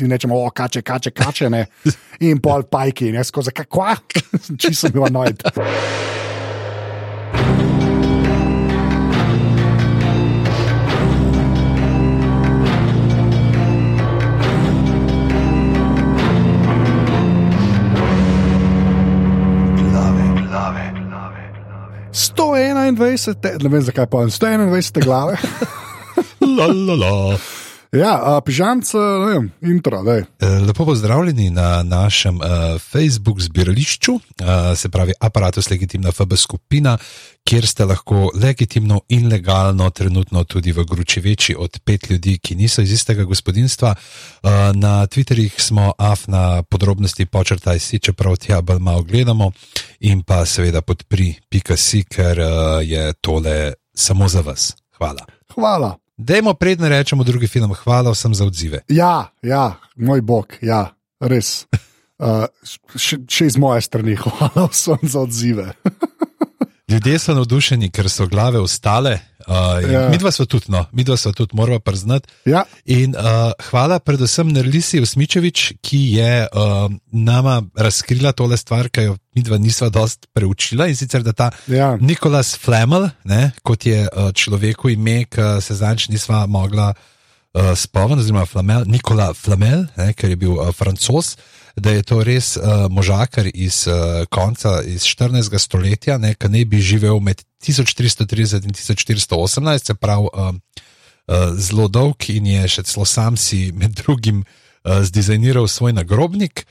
in rečemo, o, kače, kače, kače, ne. In pol pajki, jaz skozi kakva, čisto bil nojd. Sto enaindvajset, ne vem zakaj pa, sto enaindvajset glave. La, la, la. Ja, pižamc, ne vem, intro, daj. Eh, Lepo pozdravljeni na našem uh, Facebook zbirališču, uh, se pravi Apparatus Legitimna FB skupina, kjer ste lahko legitimno in legalno, trenutno tudi v gruči večji od pet ljudi, ki niso iz istega gospodinstva. Uh, na Twitterjih smo af na podrobnosti počrtaj si, čeprav tja bolj malo gledamo, in pa seveda podpri.si, ker uh, je tole samo za vas. Hvala. Hvala. Dajmo predne rečemo drugi film, hvala vsem za odzive. Ja, ja, moj bog, ja, res. Uh, še, še iz moje strani, hvala vsem za odzive. Ljudje so navdušeni, ker so glave ostale. Uh, Ja. Mi dva smo tudi, no, mi dva smo tudi, moramo priznati. Ja, In uh, hvala predvsem Nerlisi Usmičevič, ki je uh, nama razkrila tole stvar, ki jo mi dva nisva dost preučila. In sicer, da ta ja. Nikolas Flamel, ne, kot je uh, človeku ime, ki se zanč nisva mogla uh, spomniti, oziroma Flamel, Nikola Flamel, ne, ker je bil uh, francos, da je to res uh, možakar iz uh, konca iz 14. stoletja, ne, ki ne bi živel med 1330 in 1418, se pravi uh, uh, zelo dolg in je še celo sam si med drugim uh, zdizajniral svoj nagrobnik.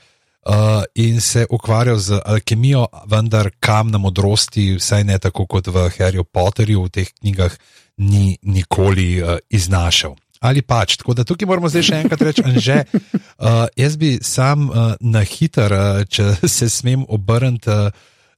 Uh, in se ukvarjal z alkemijo, vendar kamna modrosti, vsaj ne tako kot v Harryju Potterju, v teh knjigah, ni nikoli uh, iznašel. Ali pač, tako da tukaj moramo zdaj še enkrat reči, že uh, jaz bi sam uh, na hiter, uh, če se smem obrniti uh,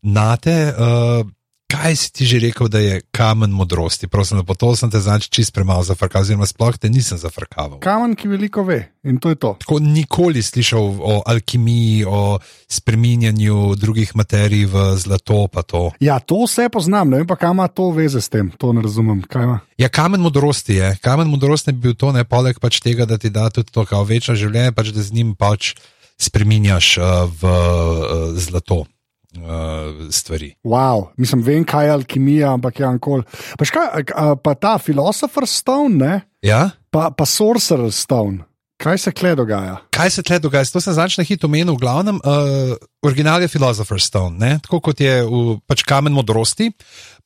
na te. Uh, Kaj si ti že rekel, da je kamen modrosti? Prosim, po to sem te znači čist premalo zafrkal, oziroma sploh te nisem zafrkal. Kamen, ki veliko ve in to je to. Tako nikoli slišal o alkimiji, o spreminjanju drugih materij v zlato. pa to. Ja, to vse poznam, ne vem pa, kam ima to veze s tem, to ne razumem. kaj. Ja, kamen modrosti je. Kamen modrosti bi bil to, ne poleg pač tega, da ti da tudi to kao večno življenje, pač da z njim pač spreminjaš uh, v uh, zlato uh, stvari. Wow, mislim, vem, kaj je alkimija, ampak je ankol. Pa, škaj, pa ta Philosopher's Stone, ne? Ja? pa, pa Sorcerer's Stone. Kaj se kle dogaja? Kaj se tle dogaja? To sem začel hit omenil, v glavnem, uh, original je Philosopher's Stone, ne? tako kot je v, pač kamen modrosti.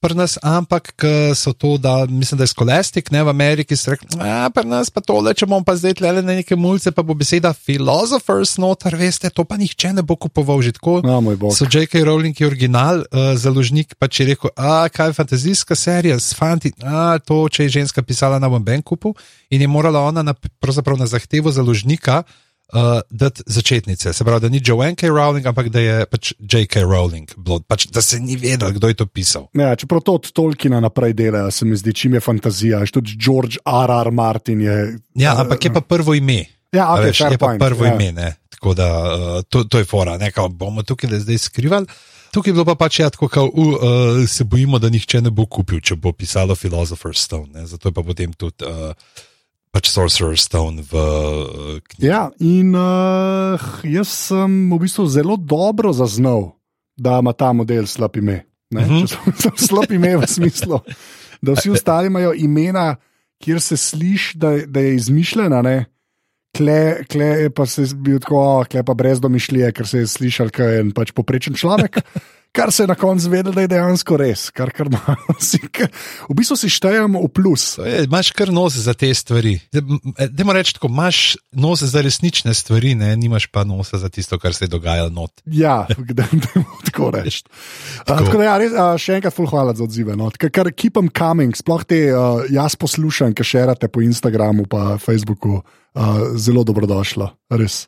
Pri nas, ampak so to, da mislim, da je skolestik, ne v Ameriki, se reče, a pri nas pa tole, če bomo pa zdaj tle na neke mulce, pa bo beseda philosophers noter, veste, to pa nihče ne bo kupoval že tako. No. So J.K. Rowling je original, uh, založnik pa če rekel, a kaj je fantazijska serija, s fanti, a to, če je ženska pisala na Wemben kupu in je morala ona na, pravzaprav na zahtevo založnika uh, dati začetnice. Se pravi, da ni Joanne K. Rowling, ampak da je pač J.K. Rowling, bilo, pač, da se ni vedel, kdo je to pisal. Ja, čeprav to od Tolkiena naprej dela, se mi zdi, čim je fantazija. Že Tudi George R. R. Martin je. Ja, ampak je pa prvo ime. Ja, okay, veš, je pa point, prvo ja. ime, ne. Tako da uh, to, to je fora, ne, kao, bomo tukaj zdaj skrivali. Tukaj je bilo pa pač ja, tako, kao, uh, uh, se bojimo, da nihče ne bo kupil, če bo pisalo Philosopher's Stone. Ne. Zato je pa potem tudi uh, pač Sorcerer's Stone v uh, knjigi. Ja, in uh, jaz sem v bistvu zelo dobro zaznal, da ima ta model slab ime. Uh Mhm. -huh. Slab ime v smislu, da vsi ostali imajo imena, kjer se sliši, da, da je izmišljena. Ne? Kle, kle je pa se bil tako, "O, kle pa brez domišljije, ker se je slišal, da je en pač poprečen človek. Kar se je na koncu zvedel, da je dejansko res, kar kar si. kar- V bistvu si štejemo v plus. Je, imaš kar nos za te stvari. Dajmo reči tako, imaš nos za resnične stvari, ne nimaš pa nosa za tisto, kar se je dogajalo not. Ja, da ne tako reči. Tako. tako da, ja, res, a, še enkrat, ful hvala za odzive. No. Kar, kar keep them coming, sploh te uh, jaz poslušam, ki šerate po Instagramu, pa Facebooku, uh, zelo dobrodošlo, res.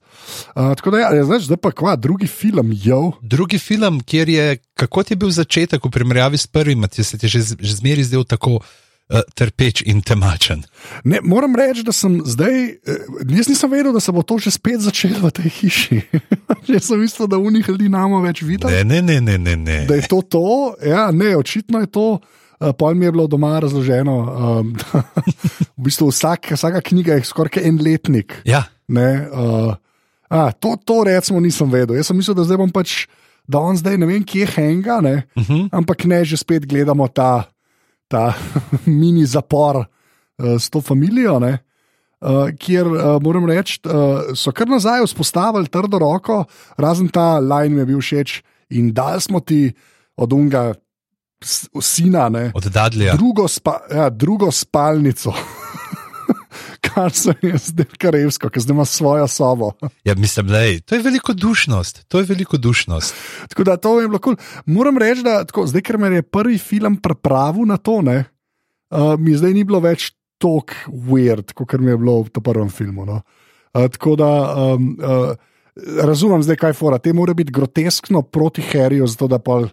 Uh, tako da, ja, znaš, zdaj pa kva, drugi film, jo. Drugi film, kjer je, kako ti je bil začetek v primerjavi s prvim, ti se ti je že, že zmeri zdel tako uh, trpeč in temačen. Ne, moram reči, da sem zdaj, eh, jaz nisem vedel, da se bo to že spet začelo v tej hiši. Jaz sem mislil, da v njih ljudi namo več videl. Ne, ne, ne, ne, ne. ne. da je to to. Ja, ne, očitno je to. Pol mi je bilo doma razloženo, um, da v bistvu vsak, vsaka knjiga je skoraj en letnik. Ja, Ne, uh, a, to, to recimo nisem vedel. Jaz sem mislil, da zdaj bom pač, da on zdaj ne vem, kje henga, ne, Uh -huh. ampak ne, že spet gledamo ta, ta mini zapor uh, s to familijo. Ne. Uh, kjer uh, moram reči, uh, so kar nazaj vzpostavili trdo roko, razen ta line mi je bil všeč in dal smo ti od unga sina, ne, Od Dadlija. drugo, spa, ja, drugo spalnico. Kar se je zdaj karevsko, ker zdaj ima svojo sobo. Ja, mislim, lej, to je velikodušnost. To je velikodušnost. Tako da to je bilo kul. Moram reči, da tako, zdaj, ker me je prvi film pripravil na to, ne, uh, mi zdaj ni bilo več tako weird, kot mi je bilo v tem prvem filmu. No. Uh, tako da um, uh, razumem zdaj, kaj fora. Te mora biti groteskno proti Harryju, zato da pa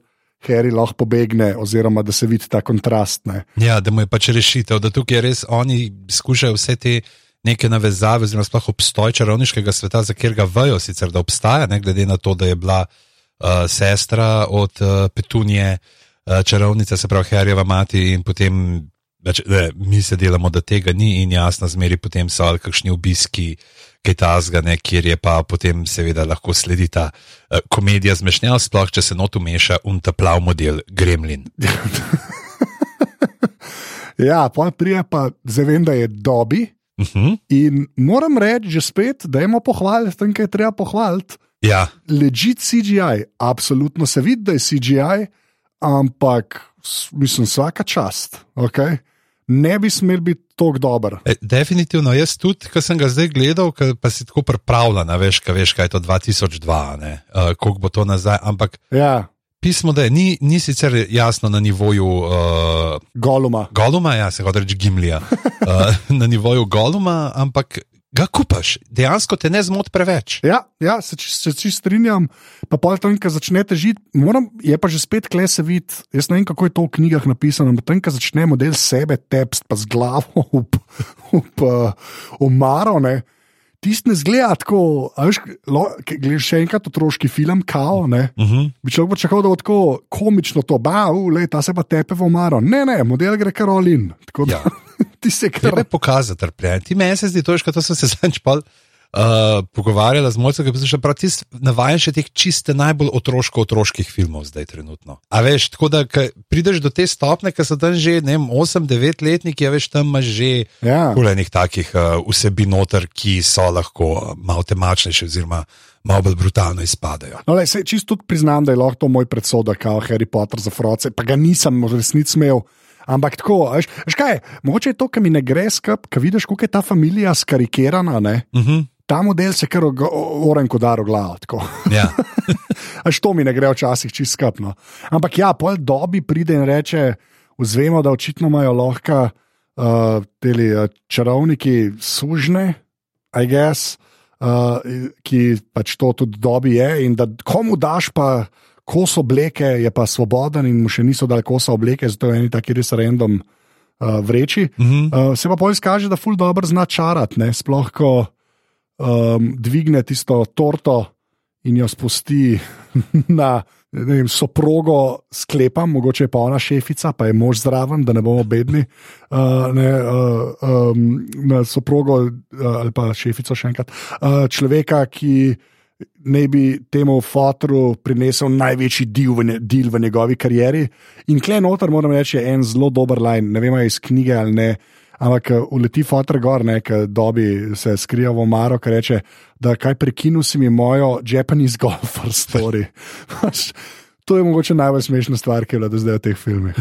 Harry lahko pobegne, oziroma da se vidi ta kontrast. Ne. Ja, da mu je pač rešitev, da tukaj res oni skušajo vse te neke navezave, oziroma sploh obstoj čarovniškega sveta, za katerega vejo sicer, da obstaja, ne glede na to, da je bila uh, sestra od uh, Petunije, uh, čarovnica, se pravi Harjeva mati in potem. Več, ne, mi se delamo, da tega ni, in jasno, zmeri potem so ali kakšni obiski, kaj tasgane, kjer je pa potem seveda lahko sledi ta uh, komedija zmešnjav, sploh če se not umeša un ta plav model Gremlin. Ja, pa prije pa zdaj vem, da je dobi. Uh -huh. In moram reči, že spet, da imamo pohvaliti tam, kaj je treba pohvaliti. Ja, Legit CGI, absolutno se vidi, da je CGI, ampak mislim, vsaka čast. Okay? Ne bi smel biti tako dober. E, definitivno, jaz tudi, ki sem ga zdaj gledal, pa si tako pripravljen, veš, kaj, veš, kaj je to 2002, ne, uh, koliko bo to nazaj. Ampak Ja, pismo, da je, ni, ni sicer jasno na nivoju uh, goluma. Goluma, ja, se hoče reči Gimlija, uh, na nivoju Goluma, ampak ga kupaš, dejansko te ne zmot preveč. Ja, ja se, se čist strinjam. Pa pol tam, ko začnete žiti, moram, je pa že spet kle se vidi. Jaz ne vem, kako je to v knjigah napisano, ampak tam, ko začne model sebe tepst, pa z glavo v, v, v omaro. Ne. Tisti ne zgleda tako, veš, gledaš še enkrat otroški film, kao, ne. Uh -huh. Bi človek pričakoval, da bo tako komično to, bav, le ta se pa tepe v omaro. Ne, ne, model gre kar olin. Tako da Ja. Ti se Treba kar. je pokazati trpljenje. Ti meni se zdi, to je, kot sem se zadnjič pol. Uh, pogovarjala z mojcem, ki je prav tisti navajen še teh čiste najbolj otroško-otroških filmov zdaj trenutno. A veš, tako da prideš do te stopne, ki so tam že 8-9 letniki, a veš, tam imaš že Ja. kulenih takih uh, vsebin noter, ki so lahko uh, malo temačnejše oziroma malo bolj brutalno izpadajo. No, lej, sej, čisto priznam, da je lahko to moj predsodek, kot Harry Potter za froce, pa ga nisem v resnici imel. Ampak tako, veš, veš kaj, mogoče je to, kar mi ne gre skup, ker vidiš, kako je ta familija skarikirana. Ne? Uh -huh. Ta model se kar oren kot daro glavo. ja. Až to mi ne gre včasih čist skupno. Ampak ja, pol dobi pride in reče, vzvemo, da očitno imajo lahko uh, teli uh, čarovniki sužne, I guess, uh, ki pač to tudi dobi je. In da komu daš pa kos obleke, je pa svoboden in mu še niso dali kosa obleke, zato je eni taki res random uh, vreči. Uh -huh. Uh, se pa pol izkaže, da ful dobro zna čarati, ne? sploh ko um, dvigne tisto torto in jo spusti na vem, soprogo, sklepam, mogoče je pa ona šefica, pa je mož zraven, da ne bomo bedni. Uh, ne, uh, um, na soprogo uh, ali pa šefico še enkrat. Uh, človeka, ki. Naj bi temu fotru prinesel največji del v, nje, del v njegovi karieri. In klej noter, moram reči, je en zelo dober line, ne vem, iz knjige ali ne. Ampak eh, uleti fotor gor, nekaj dobi se skriva v omaro, ki reče, da kaj prekinu si mi mojo Japanese golfer story. To je mogoče najbolj smešna stvar, ki je bila do zdaj v teh filmih.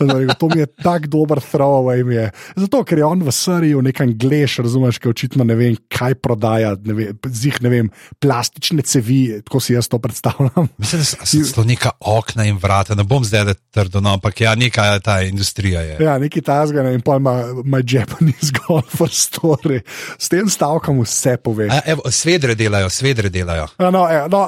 Rekel, To mi je tako dober throwaway. je. Zato, ker je on v Siriji, nek angliš, razumeš, ki očitno ne vem, kaj prodaja, ne vem, zih ne vem, plastične cevi, tako si jaz to predstavljam. Mislim, da so, to neka okna in vrata, ne bom zdaj da trdo, no, ampak ja, neka ta industrija je. Ja, neki tasgane in pa ima my Japanese golfer story. S tem stavkom vse pove. A, evo, svedre delajo, svedre delajo. A, No, e, no,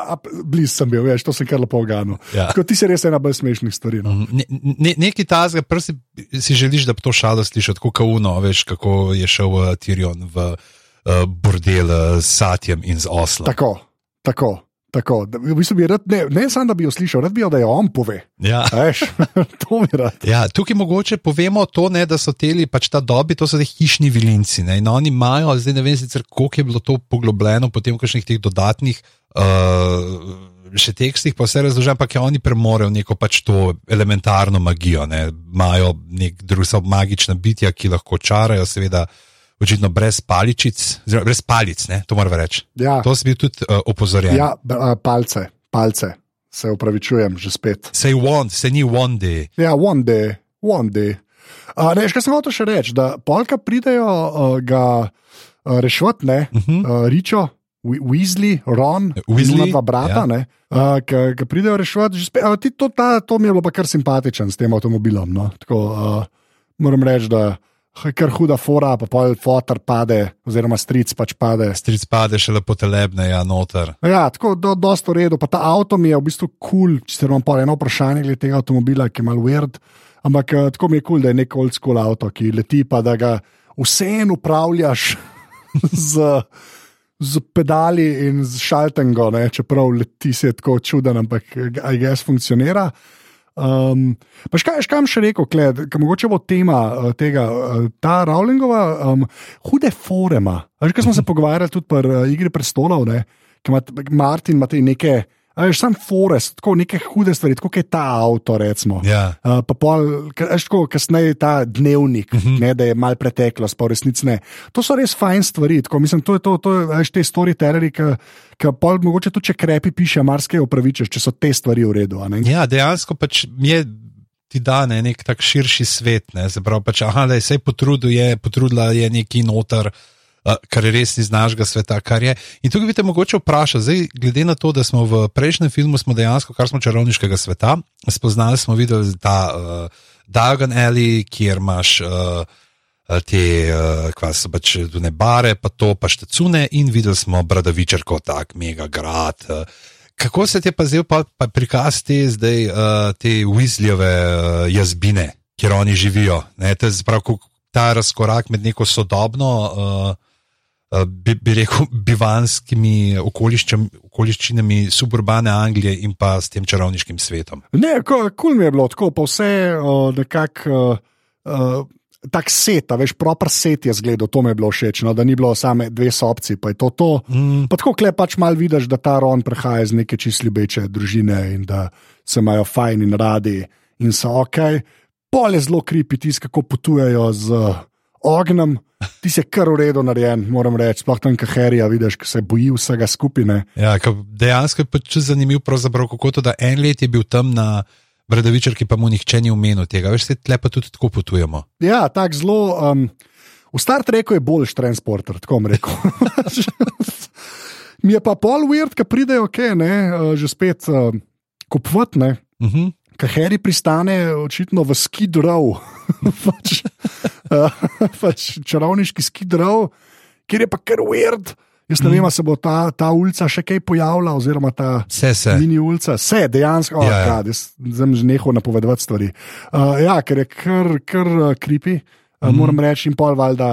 blizu sem bil, veš, to sem kar lepo oganil. Ja. Tako ti si res ena bolj smešnih stvari. No. Ne, ne, neki tazga, prsi si želiš, da bi to šalo slišati, tako kauno, veš, kako je šel uh, Tyrion v uh, bordel uh, s Satjem in z Oslom. Tako, tako. Tako, da, v bistvu bi rad, ne, ne samo, da bi jo slišal, rad bi jo, da jo on pove. Ja. Veš, to mi rad. Ja, tukaj mogoče povemo to, ne, da so teli pač ta dobi, to so ti hišni vilinci. Ne, in oni imajo, zdaj ne vem sicer, koliko je bilo to poglobljeno potem v kakšnih teh dodatnih. Uh, Še tekstih pa vse razložim, ampak ja, oni premorejo neko pač to elementarno magijo. Ne. Imajo nek drug, so magična bitja, ki lahko čarajo, seveda, očitno brez paličic, oziroma brez palic, ne, to moram reči. Ja, To si bil tudi uh, opozorjen. ja a, palce, palce, se upravičujem, že spet. Se je one, se ni one day. Ja, one day, one day. Uh, ne, še kaj sem hotel še reči, da polka pridejo uh, ga uh, reševati, ne, Uh -huh. uh, Ričo, Weasley, Ron, Weasley, in dva brata, ja. uh, ki pridejo reševati. že Spet, uh, ti, to, ta, to mi je bilo pa kar simpatičen s tem avtomobilom. No. Tako, uh, moram reči, da je kar huda fora, pa pol fotor pade, oziroma stric pač pade. Stric pade še lepo telebne, ja, noter. Ja, tako do, dosto redo. Pa ta avto mi je v bistvu kul, cool, če imam pa eno vprašanje glede tega avtomobila, ki je mal weird. Ampak eh, tako mi je kul, cool, da je nek old school avto, ki leti, pa da ga vseeno upravljaš z, z pedali in z šaltengo, ne? čeprav leti se tako čuden, ampak gess funkcionira. Um, pa škaj, škaj še rekel, Kled, ka mogoče bo tema uh, tega, uh, ta Rowlingova, um, hude forema. Kaj smo se pogovarjali tudi pri uh, Igri prestolov, ne, ki ima Martin, ima te neke, a veš, sam forest, tako neke hude stvari, kot je ta avto, recimo. Ja. Uh, pa pol, veš, tako kasneje ta dnevnik, uh -huh. ne, da je mal preteklost, pa v resnici ne. To so res fajn stvari. Tako, mislim, to je to, to je, te storytelleri, ki pol mogoče tudi če krepi piše, marsikaj upravičeš, če so te stvari v redu. ja, dejansko pač je. Ti da ne, nek tak širši svet, ne, se pravi, pač, aha, da se je potrudil, je potrudila je neki noter, uh, kar je res iz našega sveta, kar je. In tukaj bi te mogoče vprašal, zdaj, glede na to, da smo v prejšnjem filmu, dejansko, kar smo čarovniškega sveta, spoznali smo videli ta uh, Diagon Alley, kjer imaš uh, te, uh, kva so pač tune bare, pa to pa štecune in videli smo Bradavičer kot tak mega grad. Uh, Kako se ti pa zdaj pa, pa prikaz te zdaj, uh, te Weasleyove uh, jazbine, kjer oni živijo? Ne, kako ta razkorak med neko sodobno, uh, bi, bi rekel, bivanskimi okoliščinami suburbane Anglije in pa s tem čarovniškim svetom. Ne, kul cool mi je bilo tako, pa vse uh, nekako. Uh, Tak set, a veš, proper set je zgledal, to mi je bilo všeč, no, da ni bilo same dve sobci, pa je to to. Mm. Pa tako kle pač mal vidiš, da ta Ron prihaja iz neke čist ljubeče družine in da se imajo fajn in radi in so ok. Pol je zelo kripi tisti, kako potujejo z ognjem, ti se kar v redu narejen, moram reči, sploh tam kaherija, vidiš, ki se boji vsega skupine. Ja, dejansko je pač zanimivo, kako to, da en let je bil tam na Bradavičarki, pa mu nihče ni omenil tega. Veš, se tle pa tudi tako potujemo. Ja, tako zelo. Um, v Star Treku je boljši transporter, tako bom rekel. Mi je pa pol weird, ki pridejo, ok, ne, uh, že spet uh, kupovat, ne. Uh -huh. Ker Harry pristane očitno v Skid Row, pač, uh, pač čarovniški Skid Row, kjer je pa kar weird. Jaz ne vem, ali se bo ta, ta ulica še kaj pojavila, oziroma ta Vse se. mini ulica. Vse, dejansko, Ja, ja, ja. ja. jaz sem že nehal napovedovati stvari. Uh, ja, ker je kar, kar uh, kripi, uh, mm. moram reči, in pol valjda.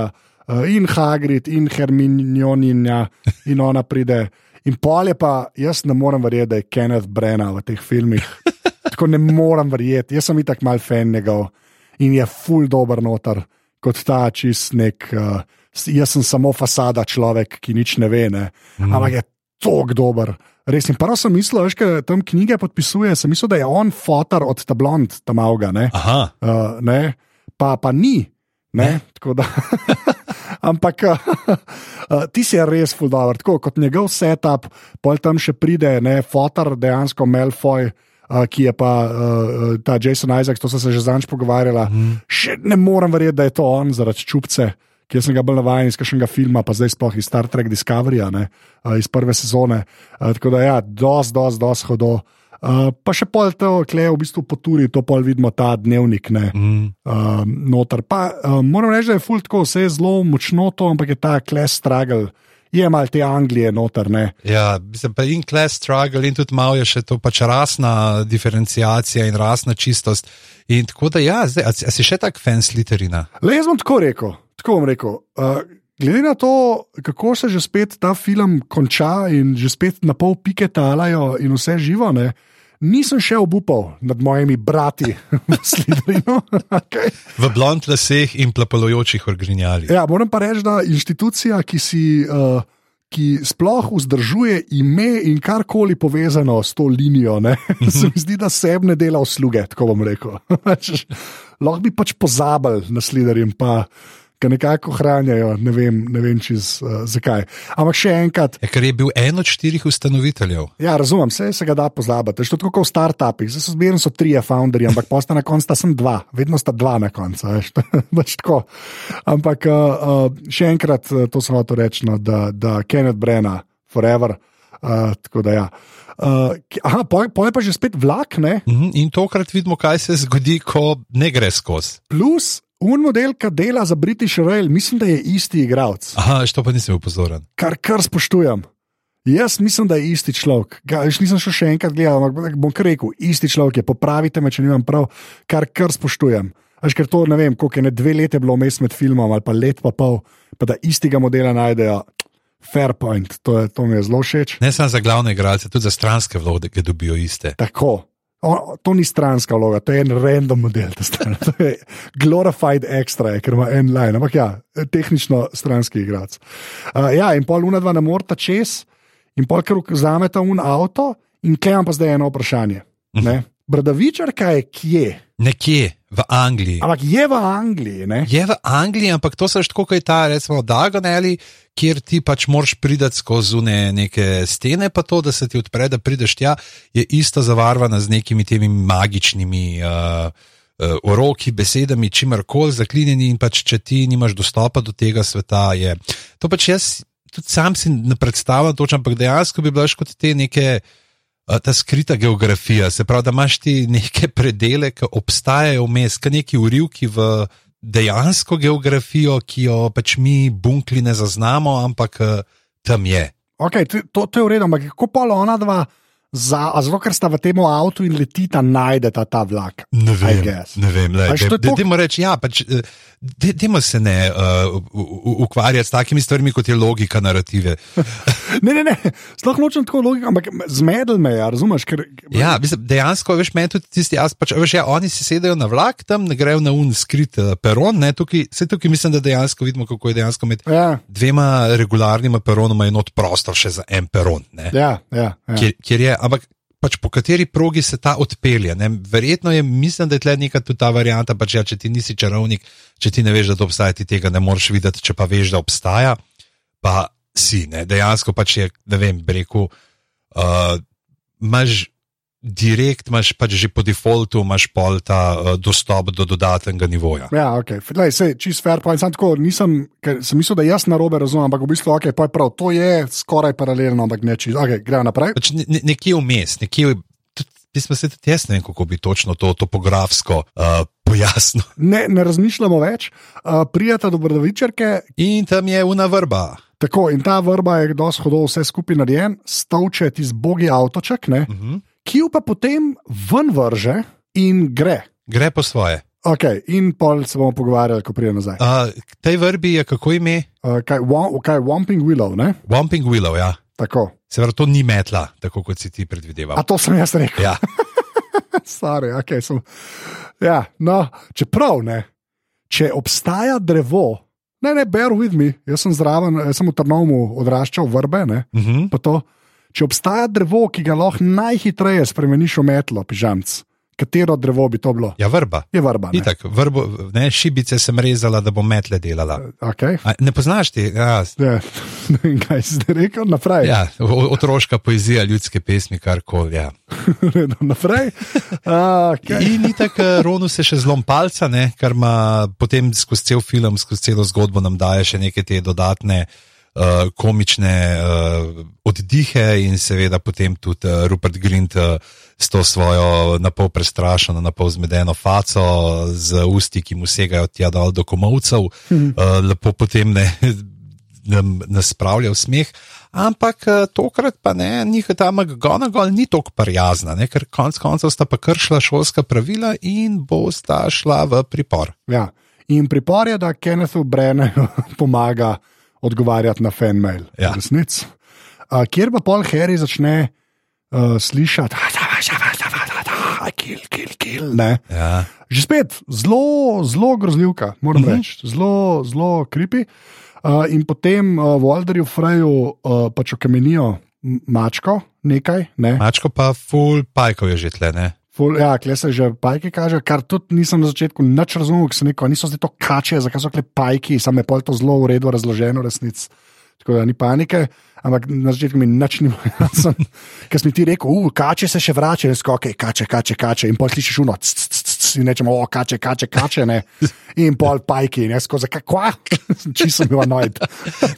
Uh, in Hagrid, in Herminjoninja, in ona pride. In pol je pa, jaz ne morem verjeti, da je Kenneth Brenna v teh filmih. Tako ne morem verjeti. Jaz sem itak mal fan njegov in je full dober noter, kot ta čist nek. Uh, jaz sem samo fasada človek, ki nič ne ve, ne. Mm. ampak je tok dober. Res in prvo sem mislil, veš, ker tam knjige podpisuje, sem mislil, da je on fotor od tablond tam avga, ne. Aha, Uh, ne, pa, pa ni. Ne? Ne? Tako Da, ampak uh, uh, ti si res fuldober, tako kot njegov setup, pol tam še pride, ne, fotor dejansko Melfoy. Uh, ki je pa uh, ta Jason Isaac, to sem se že zanč pogovarjala. Mm. Še ne morem verjeti, da je to on zaradi čupce, ki sem ga bolj navaden iz kakšnega filma, pa zdaj sploh iz Star Trek Discoveryja, ne, uh, iz prve sezone. Uh, tako da, ja, dos, dos, dos hodo. Uh, pa še pol to, kle v bistvu poturi, to pol vidimo ta dnevnik, ne, mm. uh, noter. Pa uh, moram reči, da je fult tako, vse je zelo močno to, ampak je ta kles struggle. Je mal te Anglije noter, ne. ja, mislim pa in class struggle, in tudi malo je še to pač rasna diferencijacija in rasna čistost. In tako da, ja, zdaj, a, a si še tak fan sliterina? Le jaz bom tako rekel, tako bom rekel. Uh, glede na to, kako se že spet ta film konča in že spet na pol pike talajo in vse živo, ne, nisem še obupal nad mojimi brati v Slidrinu. okay. V blond laseh in plapolujočih orgrinjalih. Ja, moram pa reči, da inštitucija, ki si. Uh, Ki sploh vzdržuje ime in karkoli povezano s to linijo, mm -hmm. se mi zdi, da se ne dela usluge, tako bom rekel. Lahko bi pač pozabil na sliderjem, pa ki nekako hranjajo, ne vem, ne vem čez, uh, zakaj. Ampak še enkrat. Je, ker je bil en od štirih ustanoviteljev. Ja, razumem, vse se ga da pozabiti. Že tako kot v startupih, zdaj so zmerno so trije founderji, ampak posta na koncu sta sem dva, vedno sta dva na koncu. ampak uh, uh, še enkrat to sem hotel reči, no, da, da Kenneth Brenna, forever. Uh, tako da ja. Uh, aha, pa je pa že spet vlak. Uh mhm, in tokrat vidimo, kaj se zgodi, ko ne gre skozi. Plus, Un model, ki dela za British Rail, mislim, da je isti igralec. Aha, to pa nisem upozoren. Kar, kar spoštujem. Jaz mislim, da je isti človek. Jaz nisem šel še enkrat gledati, ampak bom kar rekel, isti človek je. Popravite me, če nimam prav, kar, kar spoštujem. Až ker to ne vem, koliko je ne dve leti bilo vmes med filmom ali pa let pa pol, pa da istega modela najdejo. Fair point, to, je, to mi je zelo všeč. Ne samo za glavne igralce, tudi za stranske vloge, ki dobijo iste. Tako, O, to ni stranska vloga, to je en random model. To je glorified extra, ker ima en line, ampak ja, tehnično stranski igrač. Uh, ja, in pol ura dva ne morata čez, in pol kar vzameta un avto, in klem pa zdaj eno vprašanje. Ne? Bradavičarka je kje? Nekje v Angliji. Ampak je v Angliji. Ne? Je v Angliji, ampak to se že tako, kot je ta, recimo, Dagoneli, kjer ti pač moraš priti skozi ne, neke stene, pa to, da se ti odpre, da prideš tja, je isto zavarvana z nekimi temi magičnimi. Uh, Uh, oroki, besedami, čimarkoli zaklinjeni, in pač, če ti nimaš dostopa do tega sveta, je to pač jaz tudi sam si ne predstavljam, točno, ampak dejansko bi bilo kot te neke uh, ta skrita geografija, se pravi, da imaš ti neke predele, ki obstajajo vmes, ki neki urivki v dejansko geografijo, ki jo pač mi bunkli ne zaznamo, ampak tam je. Okay, to, to je v redu, ampak kako pa ona dva? Zato, ker sta v tem avtu in letita, najdeta ta vlak. Ne vem, ne vem. Dajmo reči, ja, pač, dajmo se ne uh, ukvarjati s takimi stvarmi, kot je logika narative. ne, ne, ne, sploh nočem tako logiko, ampak zmedel me, ja, razumeš? Ker, ja, mislim, dejansko, veš, meni tudi tisti, jaz pač, veš, ja, oni si sedajo na vlak, tam ne grejo na un skrit uh, peron, ne, tukaj, se tukaj mislim, da dejansko vidimo, kako je dejansko med ja. dvema regularnima peronoma in od prostor še za en peron. Ja, ja, ja. Kjer, kjer je, ampak pač po kateri progi se ta odpelje. Ne? Verjetno je, mislim, da je tle neka tudi ta varianta, pač ja, če ti nisi čarovnik, če ti ne veš, da to obstaja, ti tega ne moreš videti, če pa veš, da obstaja, pa si. Ne? Dejansko pač je, ne vem, rekel, uh, imaš direkt imaš pač že po defaultu, pol ta uh, dostop do dodatnega nivoja. Ja, ok, Lej, sej, čist fair point. Sam tako nisem, ker sem mislil, da jaz na robe razumem, ampak v bistvu, ok, pa je prav, to je skoraj paralelno, ampak ne čist. Ok, gremo naprej. Pač ne, ne, nekje vmes, nekje. Mislim, da se tudi jaz ne vem, kako bi točno to topografsko uh, pojasnil. Ne, ne razmišljamo več, uh, prijeta do Brdovičarke. In tam je una vrba. Tako, in ta vrba je dosti hodov, vse skupaj narejen, stavče ti z bogi avtoček. Uh mhm. -huh ki jo pa potem ven vrže in gre. Gre po svoje. Okay, in pol se bomo pogovarjali, ko pridemo nazaj. Uh, tej vrbi je kako ime? Uh, kaj je Wamping Willow? Ne? Wamping Willow, ja. Tako. Se pravi, to ni metla, tako kot si ti predvideval. A to sem jaz rekel. Ja. Sorry, okay, sem... ja, no, čeprav ne, če obstaja drevo, ne, ne, bear with me, jaz sem zraven, jaz sem v Trnovmu odraščal vrbe, ne, uh mhm. -huh. Če obstaja drevo, ki ga lahko najhitreje spremeniš v metlo, pižamc, katero drevo bi to bilo? Ja, vrba. Je vrba. Ne? Itak, vrbo, ne, šibice sem rezala, da bo metle delala. Okay. A, ne poznaš ti? Ja. Ja. Kaj si zdaj rekel? Naprej. Ja, otroška poezija, ljudske pesmi, kar koli. Ja. Naprej. Okay. In tako, Ronu se še zlom palca, ne, kar ima potem skozi cel film, skozi celo zgodbo nam daje še neke te dodatne uh, komične uh, oddihe in seveda potem tudi uh, Rupert Grint uh, s to svojo napol prestrašeno, napol zmedeno faco z usti, ki mu segajo tja dol do komovcev, mhm. uh, lepo potem ne. Nas spravlja v smeh, ampak tokrat pa ne, njihova ta McGonagall ni tako prijazna, ne, ker konec koncev sta pa kršila šolska pravila in bo sta šla v pripor. Ja, in pripor je, da Kennethu Brennu pomaga odgovarjati na fan mail. Ja. Resnic. Uh, kjer pa pol Harry začne uh, slišati, kill, kill, kill. Ne. Ja. Že spet zelo, zelo grozljivka, moram uh Mhm. -huh. reči, zelo, zelo kripi. Uh, in potem uh, Walderju Freju uh, pač okamenijo mačko, nekaj, ne. Mačko pa full pajkov je že tle, ne? Ful, ja, kle se že pajki kaže, kar tudi nisem na začetku nič razumel, ker sem rekel, niso zdaj to kače, zakaj so kle pajki, sam je pol to zelo v redu razloženo, resnic. Tako da ni panike, ampak na začetku mi nič ni bilo jasno. Ker si mi ti rekel, uh, kače se še vračajo, in skoke, kače, kače, kače. In pol slišiš uno, in rečemo, o, kače, kače, kače, ne. In pol pajki, in jaz skozi, kakva, čisto sem bil annoyed.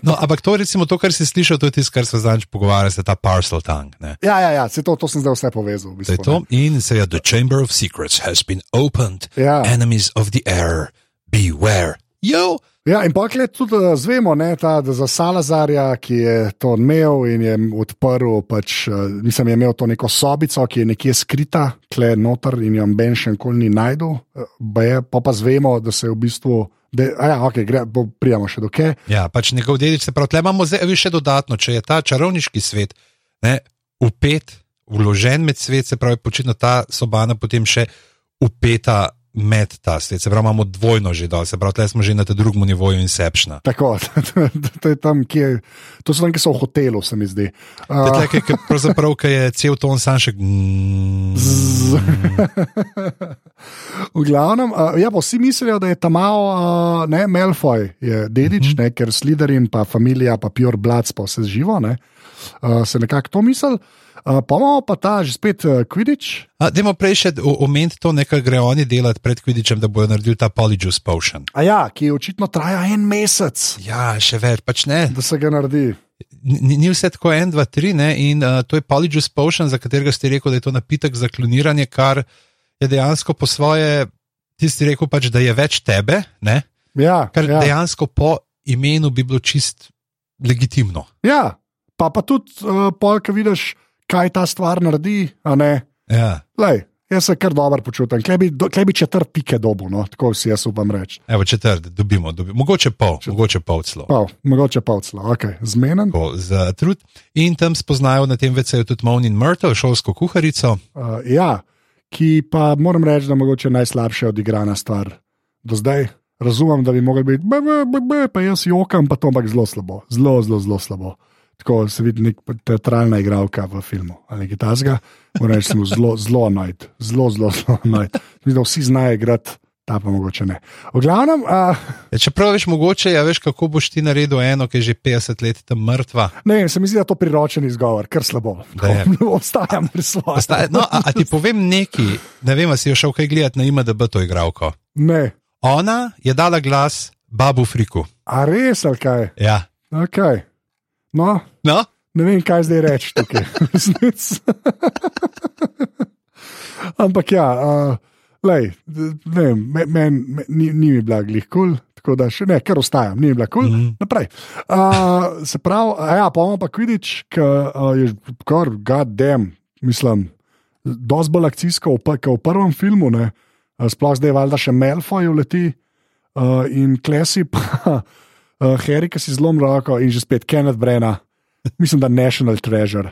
No, ampak to, recimo, to, kar si slišal, to je tisto, kar se zdaj pogovarja, se ta parcel tongue. Ne? Ja, ja, ja, se to, to sem zdaj vse povezal. V je bistvu, to. In se je The Chamber of Secrets has been opened. Ja. Enemies of the air, beware. Yo! Ja, in pa je tudi eh, zvemo, ne, ta, da za Salazarja, ki je to imel in je odprl, pač, eh, mislim, je imel to neko sobico, ki je nekje skrita, kle noter in jo Ben še nikoli ni najdel. eh, Pa pa zvemo, da se je v bistvu. Da, a ja, okay, gre, bo, prijemo še do kje. Ja, pač njegov dedič se pravi, tle imamo zdaj še dodatno, če je ta čarovniški svet ne, upet, vložen med svet, se pravi, počitno ta sobana potem še upeta med ta svet. Se pravi, imamo dvojno že dol, se pravi, tle smo že na drugem nivoju Inceptiona. Tako, to, je tam, kje, to so tam, ki so v hotelu, se mi zdi. Uh, tle, ki- ki pravzaprav, ki je cel ton sam še. v glavnem, uh, ja, vsi mislijo, da je tam malo, uh, ne, Melfoy je dedič, Mhm. ne, ker Sliderin, pa familija, pa Pure Bloods, pa vse živo, ne, uh, se nekako to misli. Uh, pa imamo pa ta že spet uh, Quidditch. A, dajmo prej še omeniti to, nekaj gre oni delati pred Kvidičem, da bojo naredili ta Polyjuice Potion. A ja, ki očitno traja en mesec, Ja, še več, pač ne. da se ga naredi. Ni, ni vse tako, en, dva, tri, ne? in uh, to je Polyjuice Potion, za katerega ste rekel, da je to napitek za kloniranje, kar je dejansko po svoje, ti si rekel, pač, da je več tebe, ne? Ja, kar ja. dejansko po imenu bi bilo čist legitimno. ja. pa, pa tudi uh, pol, ki vidiš, kaj ta stvar naredi. Ja. Lej, jaz se kar dobro počutim, klej bi, do- bi četrt pike dobu, no, tako si jaz upam reči. Evo, četrt, dobimo, dobimo, mogoče pol, mogoče pol celo. Pol, mogoče pa odslo, ok, zmenen. Tako, Za trud. In tam spoznajo na tem veceju tudi Monin Myrtle, šolsko kuharico. Uh, ja, ki pa moram reči, da je mogoče najslabše odigrana stvar do zdaj. Razumem, da bi mogli biti, be, be, be, be, pa jaz jokam, pa to ampak zelo slabo, zelo, zelo, zelo slabo. Tako se vidi nek teatralna igralka v filmu ali nekaj tasga. Moram reči, da bil zelo, zelo annoyed, zelo, zelo, zelo annoyed. Mislim, da vsi znajo igrati, ta pa mogoče ne. V glavnem, uh, Ja, čeprav veš, mogoče ja, veš, kako boš ti naredil eno, ki je že 50 let tam mrtva. ne vem, se mi zdi, da je to priročen izgovor, ker slabo. Da Obstajam pri svojem. Ostaje, no, a, a ti povem nekaj, ne vem, a si jo šel kaj gledati na IMDB to igralko. Ne, Ona je dala glas Babu Friku. a res ali kaj? Ja. Okay. No, No? ne vem, kaj zdaj reči tukaj. Ampak ja, uh, lej, ne vem, men, men, men, ni, ni mi bila glih kul, cool, tako da še ne, ker ostajam, ni mi bila kul. Cool. Mhm. Naprej. Uh, se pravi, ja, pa imamo pa Kvidič, ki uh, je kar goddamn, mislim, dosti bolj akcijsko, kot v prvem filmu, ne. Sploh zdaj valjda še Melfoy uleti uh, in Klesi pa uh, Harry, ki si zlom roko in že spet Kenneth Brena. Mislim, da National Treasure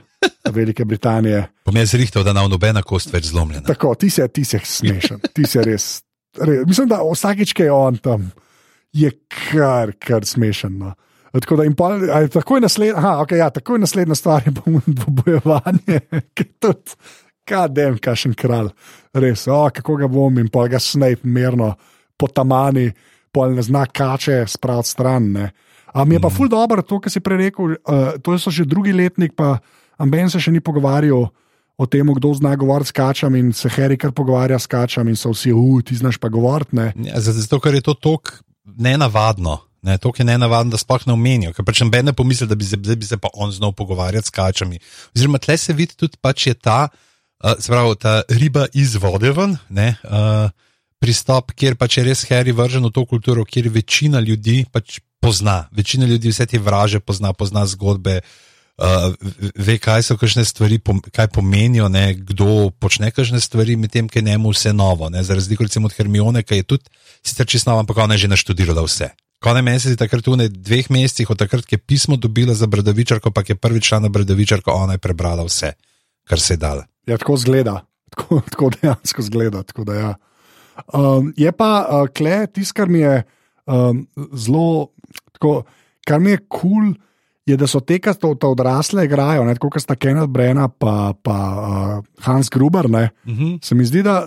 Velike Britanije. Bom jaz rihtal, da nam nobena kost več zlomljena. Tako, ti si, ti si smešen, ti si res, res. Mislim, da vsakič, ki je on tam, je kar, kar smešen. No. Tako da, in pol, a je takoj naslednja, aha, okay, ja, takoj naslednja stvar je pa bojevanje, ki je tudi, kadem, kašen kralj, res, o, kako ga bom in pol ga Snape mirno po tamani, pol ne zna kače spraviti stran. Ne. A mi je pa ful dobro to, kar si prej rekel, uh, to so že drugi letnik, pa Amben se še ni pogovarjal o tem, kdo zna govoriti s kačami in se Harry kar pogovarja s kačami in so vsi, uf, ti znaš pa govoriti. ne." Ja, zato, ker je to tako nenavadno. Ne, to je nenavadno, da sploh ne omenijo. Ker pač noben ne pomisli, da bi se, da bi se pa on znal pogovarjati s kačami. Oziroma, tle se vidi tudi, pač je ta, uh, pravi, ta riba iz vode ven, ne, uh, pristop, kjer pač je res Harry vržen v to kulturo, kjer večina ljudi pač pozna, večina ljudi vse te vraže pozna, pozna zgodbe. Uh, ve, kaj so kakšne stvari, kaj pomenijo, ne, kdo počne kakšne stvari, medtem ko je njemu vse novo. Ne, za razliko recimo od Hermione, ki je tudi sicer čisto nova, ampak ona je že naštudirala vse. Konaj mesec je takrat v dveh mesecih, od takrat, je pismo dobila za Bradavičarko, pa je prvič šla na Bradavičarko, ona je prebrala vse, kar se je dala. Ja, tako zgleda, tako, tako dejansko zgleda. Tako da, ja. Um, je pa uh, kle, tisto, kar mi je um, zelo, tako, kar mi je kul. Cool, Je, da so te, ki so odrasle, igrajo, kot sta Kenneth Brenna in pa, pa uh, Hans Gruber. Uh Mhm. -huh. Se mi zdi, da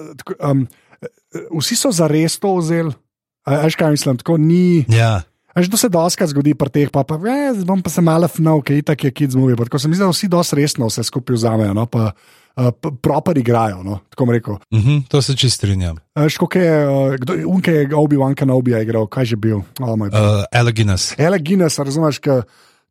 um, vsi so za res to vzeli. Veš, kaj mislim, tako ni. Ja. Veš, to se doskrat zgodi pri teh, pa, pa eh, bom pa se malo fnal, ki je tako, je kids movie. Tako se mi zdi, da vsi dosti resno vse skupaj vzamejo, no, pa uh, proper igrajo, no, tako rekel. Uh -huh, to se čist strinjam. Kako je, uh, kdo, unke je Obi-Wan Kenobi igral, kaj že bil? Oh, uh, Eleginas. Ele Guinness, razumeš, ka,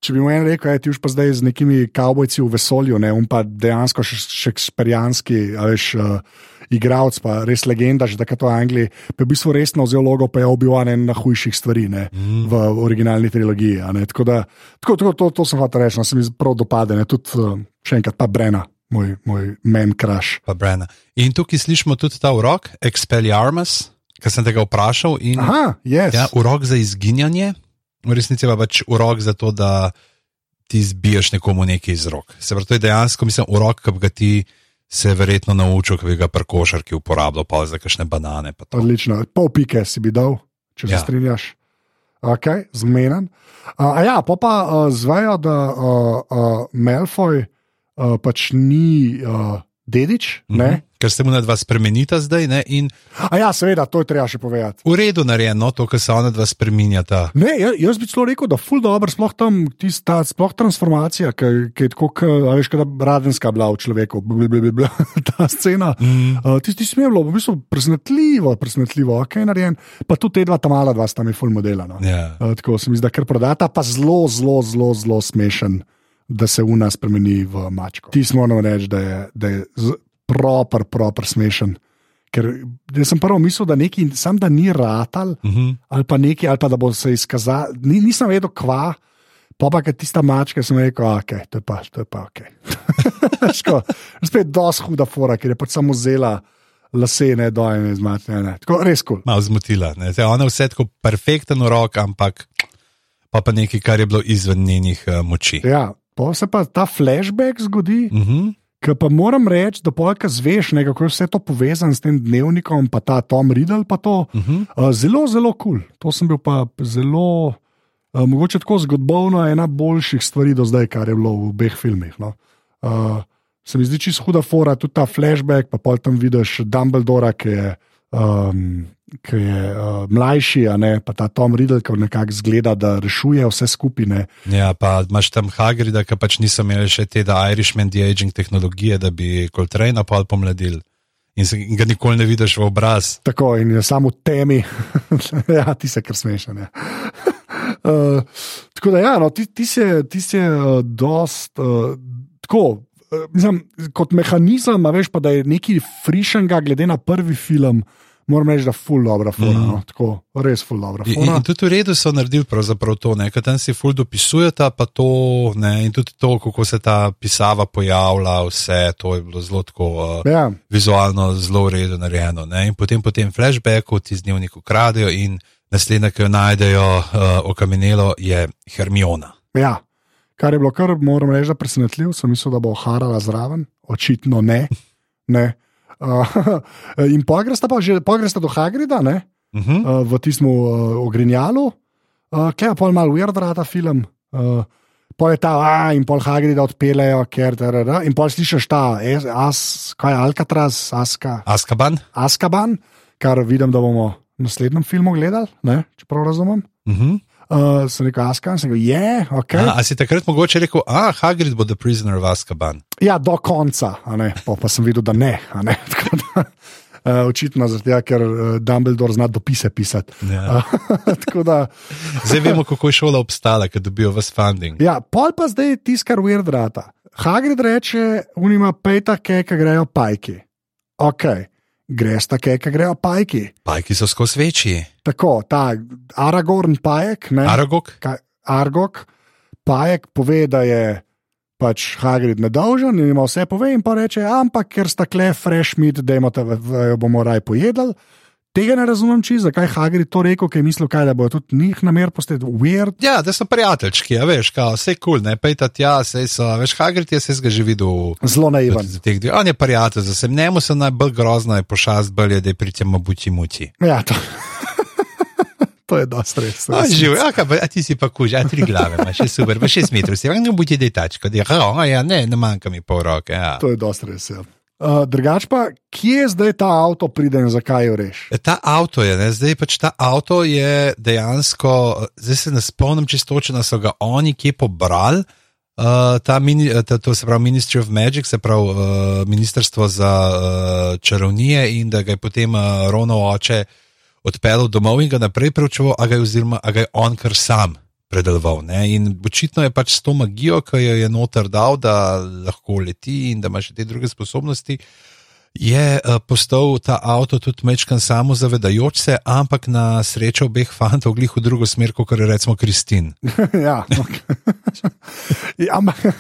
če bi mu en rekel, je ti už pa zdaj z nekimi kavbojci v vesolju, ne, un pa dejansko šeksperijanski, veš. Uh, igralec, pa res legenda, že takrat v Angliji, pa je v bistvu resno vzel logo, pa je obival en najhujših stvari ne, mm. v originalni trilogiji. Tako da, tako, tako, to, to sem hotel reči, no, se mi prav dopade, ne, tudi še enkrat pa Brena. Moj, moj men crash. In tukaj slišimo tudi ta urok, Expelliarmus, ki sem tega vprašal. In, Aha, yes. ja, urok za izginjanje, v resnici pa pač urok za to, da ti zbiješ nekomu nekaj iz rok. Se pravi, to je dejansko, mislim, urok, ki ga ti se je verjetno naučil, ki bi ga pri košarki uporabljal, pa za kakšne banane. Odlično, pol pike si bi dal, če se ja. strinjaš. Okay, Zmeden. Uh, ja, pa pa uh, zvejo, da uh, uh, Melfoj uh, pač ni uh, dedič. Mm -hmm. Ker se mu na dva spremenita zdaj. Ne, in... A ja, seveda, to je treba še povedati. V redu narejeno, to, kar se ona dva spremenjata. Ne, jaz, jaz bi celo rekel, da je ful dobro, sploh tam tista sploh transformacija, ki je tako, veš, kot radenska bila v človeku, blablabla, ta scena. Mm. Uh, Tisti smelo, v bistvu presenetljivo, presenetljivo, ok, narejen. Pa tudi te dva ta mala dva sta mi ful modela. No. Yeah. Uh, tako se mi zdi, ker prodata pa zelo, zelo, zelo, zelo smešen. Da se v nas spremeni v mačko. Ti smo morali reči, da je, da je proper, proper smešen. Ker sem prvo mislil, da neki, sam da ni ratal, uh Mhm. -huh. ali pa neki, ali pa da bo se izkazal. Ni, nisem vedel, kva, pa pa je tista mačka, sem rekel, ok, to je pa, to je pa ok. Ško, spet dosti huda fora, ker je pač samo zela. Lase ne dojem iz mačke. Tako res kul. Cool. Malo zmotila. Ne. Ona je vse tako perfekten rok, ampak pa, pa nekaj, kar je bilo izven njenih uh, moči. Ja, pa se pa ta flashback zgodi. Uh -huh. Ker pa moram reči, da polka zveš, ne, kako je vse to povezano s tem dnevnikom, pa ta Tom Riddle. Pa to, uh -huh. uh, zelo, zelo kul. Cool. To sem bil pa zelo, uh, mogoče tako zgodovino, ena boljših stvari do zdaj, kar je bilo v obeh filmih. No. Uh, se mi zdi čisto huda fora, tudi ta flashback, pa pol tam vidiš Dumbledora, ki je. Um, Ki je uh, mlajši, a ne pa ta Tom Riddle, ki nekako zgleda, da rešuje vse skupine. Ja, pa imaš tam Hagrida, ki pač niso imeli še te Irishman de-aging tehnologije, da bi Coltrane pol pomladil in, se, in ga nikoli ne vidiš v obraz. Tako in je samo v temi, ja, ti se kar smešen. Ja. uh, tako da, ja, no, ti, ti si, ti si uh, dost. Uh, tako, uh, mislim, kot mehanizem, veš pa, da je nekaj frišenga, glede na prvi film. Moram reči, da je ful dobro, mm. no, tako res ful dobro. In, in tudi v redu so naredili to, ker tam si ful dopisujeta, pa to, ne, in tudi to, kako se ta pisava pojavlja, vse to je bilo zelo tako uh, ja. vizualno, zelo v redu narejeno. Ne, in potem po tem flashbacku ti z dnevnikom ukradejo in naslednja, ki jo najdejo, uh, okamenelo, je Hermiona. Ja, kar je bilo kar, moram reči, presenetljivo, sem mislil, da bo harala zraven, očitno ne. ne. Uh, in pogresta pa že, pogresta do Hagrida, ne, uh -huh. uh, v tistem uh, ogrinjalu, uh, ki je pa malo ujerda ta film. Uh, Pol je ta, a, in pol Hagrida odpeljejo, ker je. In pol slišiš ta, as, kaj je Alcatraz, Aska. Askaban. Askaban, kar vidim, da bomo v naslednjem filmu gledali, ne, če prav razumem. Uh -huh. Uh, sem rekel, Askaban, sem rekel, je, yeah, ok. A, a si takrat mogoče rekel, ah, Hagrid bo the prisoner of Askaban. Ja, do konca, pa, pa sem videl, da ne. ne. da, uh, očitno zato, ker uh, Dumbledore zna dopise pisati. Ja. Uh, da, zdaj vemo, kako je šola obstala, ker dobijo vas funding. Ja, pol pa zdaj tiskar weird rata. Hagrid reče, unima pejta, ki grejo pajki. Ok. Greš tako, ki grejo pajki. Pajki so skozi večji. Tako, ta Aragorn pajek. Ne, Aragog. Ka, Argog, pajek pove, da je pač Hagrid nedolžen in ima vse pove, in pa reče, ampak ker sta kle fresh meat, da jo bomo raj pojedli. Tega ne razumem, či, zakaj Hagrid to rekel, ker je mislil, kaj, da bo tudi njih namer postati weird. Ja, da so prijateljčki, a veš, kao, vse kul, cool, ne pejta tja, vse so, veš, Hagrid je se ga že videl. Zelo naivan. dveh. On je prijatelj, za se njemu se najbolj grozna je pošast, bolje, da je pri tem obuti muti. Ja, to. To je dosti res. A, živ, a, kaj, a ti si pa kuž, a tri glave, imaš še super, pa šest metrov, si ne buti da je tačko, da je, ja, ne, ne manjka mi pol roke. Ja. To je dosti res. Ja. Uh, drugač pa, kje zdaj ta avto pride in zakaj jo reš? E, Ta avto je, ne? zdaj pač ta avto je dejansko, zdaj se ne spomnim čistočno, so ga oni kje pobrali. Uh, ta mini, ta, to se pravi Ministry of Magic, se pravi uh, Ministrstvo za uh, čarovnije, in da ga je potem uh, Rono oče odpeljal domov in ga naprej preučeval, a ga je, oziroma, a ga je on kar sam predeloval. Ne? In očitno je pač s to magijo, ki jo je noter dal, da lahko leti in da ima še te druge sposobnosti, je uh, postal ta avto tudi mečkan samo zavedajoč se, ampak na srečo obeh fantov glih v drugo smer, kot je recimo Kristin. ja, okay. ja, ampak,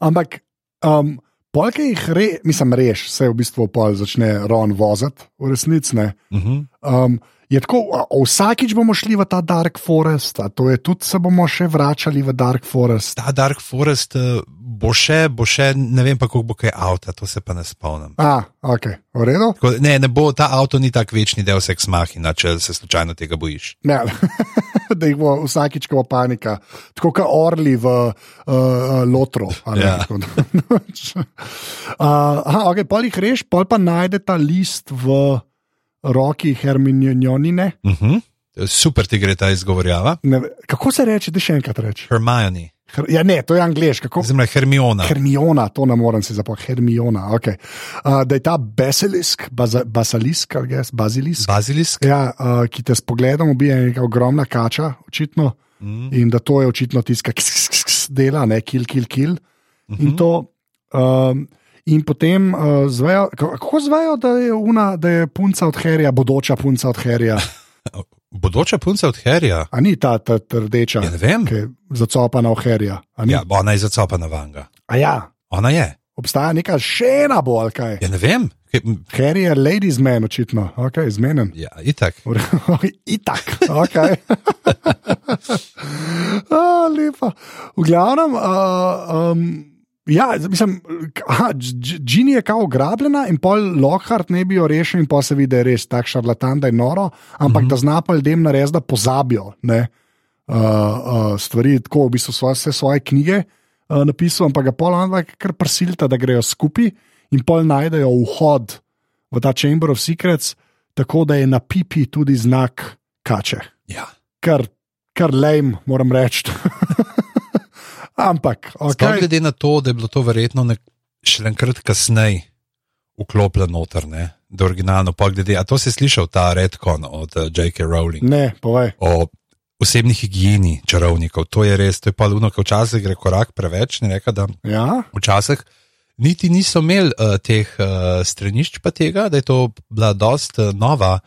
ampak um, polke jih re, mislim, reš, se v bistvu pol začne Ron voziti, v resnici. Uh -huh. Um, je tako, a, a vsakič bomo šli v ta Dark Forest, a to je tudi se bomo še vračali v Dark Forest. Ta Dark Forest uh, bo še, bo še, ne vem pa, koliko bo kaj avta, to se pa ne spomnim. A, ok, v redu. Tako, ne, ne bo, ta avto ni tak večni del seks mahina, če se slučajno tega bojiš. Ne, da jih bo vsakič, ko bo panika, tako kot orli v uh, Lotro. Ja. uh, aha, okay, pol jih reš, pol pa najde ta list v roki Herminionine. Uh -huh. Super ti gre ta izgovorjava. Ne, kako se reče, da še enkrat reče? Hermione, Her, ja, ne, to je angliško. Oziroma Hermiona. Hermiona, to ne morem si zapomniti, Hermiona. Okay. Uh, da je ta basilisk, baza, basilisk, ali guess, bazilisk. Bazilisk. Ja, uh, ki te s pogledom ubije, je neka ogromna kača, očitno. Mm. In da to je očitno tiska, ki dela, ne kill, kill, kill. In, to, um, in potem uh, zvejo, kako, zvejo, da je, una, da je punca od Herja, bodoča punca od Herja. Bodoča punca od Herja. A ni ta, ta, ta rdeča, Ja, ki je zacopana v Herja. Ja, ona je zacopana vanga. A ja, Ona je. obstaja neka še ena bolj kaj. Ja, ne vem. Harry je ladies man, očitno, ok, zmeden. ja, itak. Itak, ok. ah, lepa. V glavnem, uh, um, ja, mislim, aha, Džini je kao ugrabljena in pol Lockhart ne bi jo rešil, in pa se vidi, da je res tak šarlatan, da je noro, ampak mm -hmm. da zna pa ljudem narediti, da pozabijo ne, uh, uh, stvari, tako v bistvu svoje, vse svoje knjige uh, napisal, ampak ga pol onda kar prisilita, da grejo skupaj in pol najdejo vhod v ta Chamber of Secrets, tako da je na pipi tudi znak kače. Ja. Kar, kar lame, moram reči. Ampak, okay. glede na to, da je bilo to verjetno nek, še enkrat kasneje vklopljeno noter, ne, da originalno. Pa glede, a to si slišal, ta redkon od uh, J.K. Rowling ne, povej. o osebni higieni čarovnikov. To je res, to je pa luno, ki včasih gre korak preveč. Ne reka, da Ja, včasih niti niso imeli uh, teh uh, stranišč, pa tega, da je to bila dost uh, nova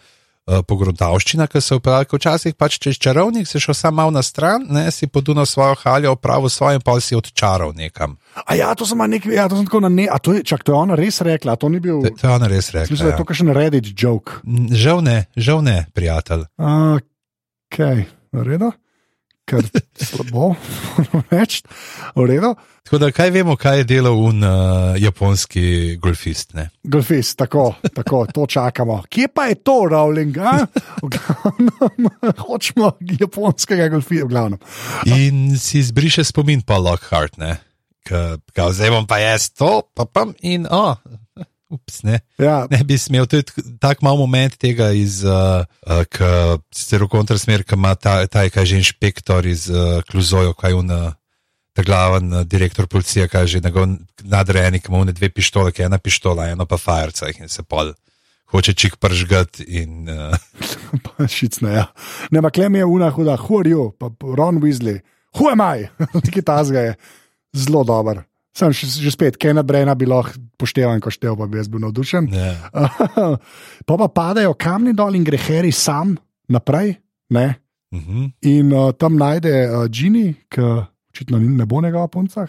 uh, pogruntavščina, ki se upravlja. ker Včasih pač čez čarovnik si šel samo malo na stran, ne, si podunal svojo haljo, opravil svoje, in pa si odčaral nekam. A ja, to sem, nek, ja, to sem tako na ne. A to je, čak, to je ona res rekla, to ni bil. To, to je ona res rekla. Mislim, da je to Ja. kakšen Reddit joke. Žal ne, žal ne, prijatelj. Ok, v redu. Ker slabo, moram reči. Tako da kaj vemo, kaj je delal un uh, japonski golfist. Ne? Golfist, tako, tako, to čakamo. Kje pa je to, Rowling? glavnem, hočemo japonskega golfista, v glavnem. In si izbriše spomin pa Lockhart, ne. Ka, ka, zdaj bom pa jaz to, pa pam in o. Oh, ups, ne. Ja, ne bi smel. To je tak- tak mal moment tega, iz, uh, uh, ki sicer v kontrasmer, ki ima ta, ta je kaj že inšpektor iz uh, Kluzojo, kaj un. Uh, Ta glaven uh, direktor policije kaže, da je nadrejeni, ki ima dve pištole, ki je ena pištola, eno pa fajerca in se pol hoče čik pržgati. In, uh, pa šicne, ja. Ne, ampak klem je una huda, you, pa Ron Weasley, who am I? Nekaj tazga je zelo dober. Sem še, že spet, Kena Brena bi lahko pošteval, ko štev, pa bi jaz bil navdušen. ja. pa pa padajo kamni dol in gre Harry sam naprej, ne? uh -huh. in uh, tam najde uh, Gini, ki očitno ni- ne bo njegova punca.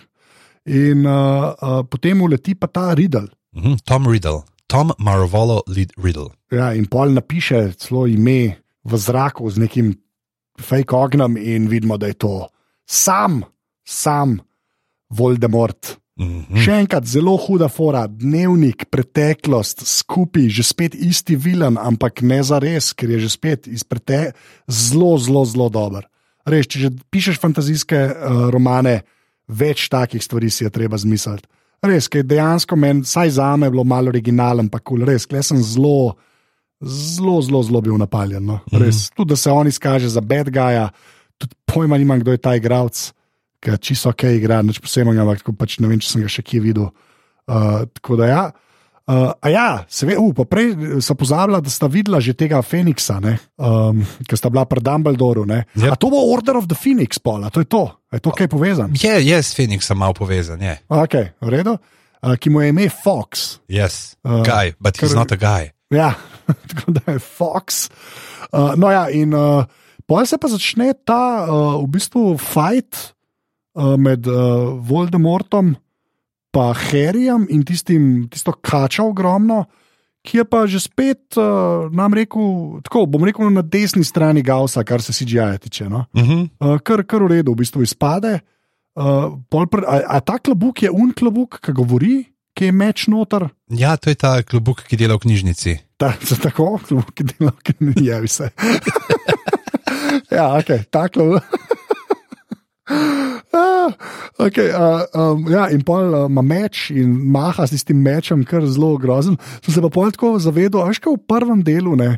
In uh, uh, potem uleti pa ta Riddle. uh -huh. Tom Riddle. Tom Marovolo Riddle. Ja, in pol napiše celo ime v zraku z nekim fake ognjem, in vidimo, da je to sam, sam Voldemort. Mm Še enkrat, zelo huda fora, dnevnik, preteklost, skupaj, že spet isti vilen, ampak ne za res, ker je že spet iz preteklosti zelo, zelo, zelo dober. Res, če že pišeš fantazijske uh, romane, več takih stvari si je treba zmisliti. Res, ker dejansko meni, saj za me, bilo malo originalen, pa kul, cool, res, ker sem zelo, zelo, zelo, zelo bil napaljen. No? Res, tudi da se on izkaže za bad guya, tudi pojma nimam, kdo je ta igralec ki čisto ok igra, nič posebnega, ampak pač ne vem, če sem ga še kje videl. Uh, tako da ja. Uh, a ja, se ve, uh, prej sem pozabila, da sta videla že tega Feniksa, um, ki sta bila pri Dumbledoru. Yep. A to bo Order of the Phoenix, pola, to je to, je to kaj povezan? Je, je s Feniksom malo povezan, je. Ok, v redu. Uh, ki mu je ime Fox. Yes, uh, guy, but he's kar, not a guy. Ja, tako da je Fox. Uh, no ja, in uh, potem se pa začne ta uh, v bistvu fight. Eh, med uh, Voldemortom in Harryjem in tistim, tisto kačo ogromno, ki je pa že spet uh, nam rekel, tako bom rekel, na desni strani Gausa, kar se CGI tiče. No? Uh -huh. uh, kar, kar v redu, v bistvu izpade. Uh, pr, a, a ta klobuk je un klobuk, ki govori, ki je meč noter? Ja, to je ta klobuk, ki dela v knjižnici. Ta, tako, klobuk, ki dela v knjižnici, ja, vse. ja, ok, ta klobuk. Ah, okay, uh, um, ja, in pol uh, ima meč in maha s tistim mečem, kar je zelo grozen. Sem se pa pol tako zavedel, až kaj v prvem delu ne.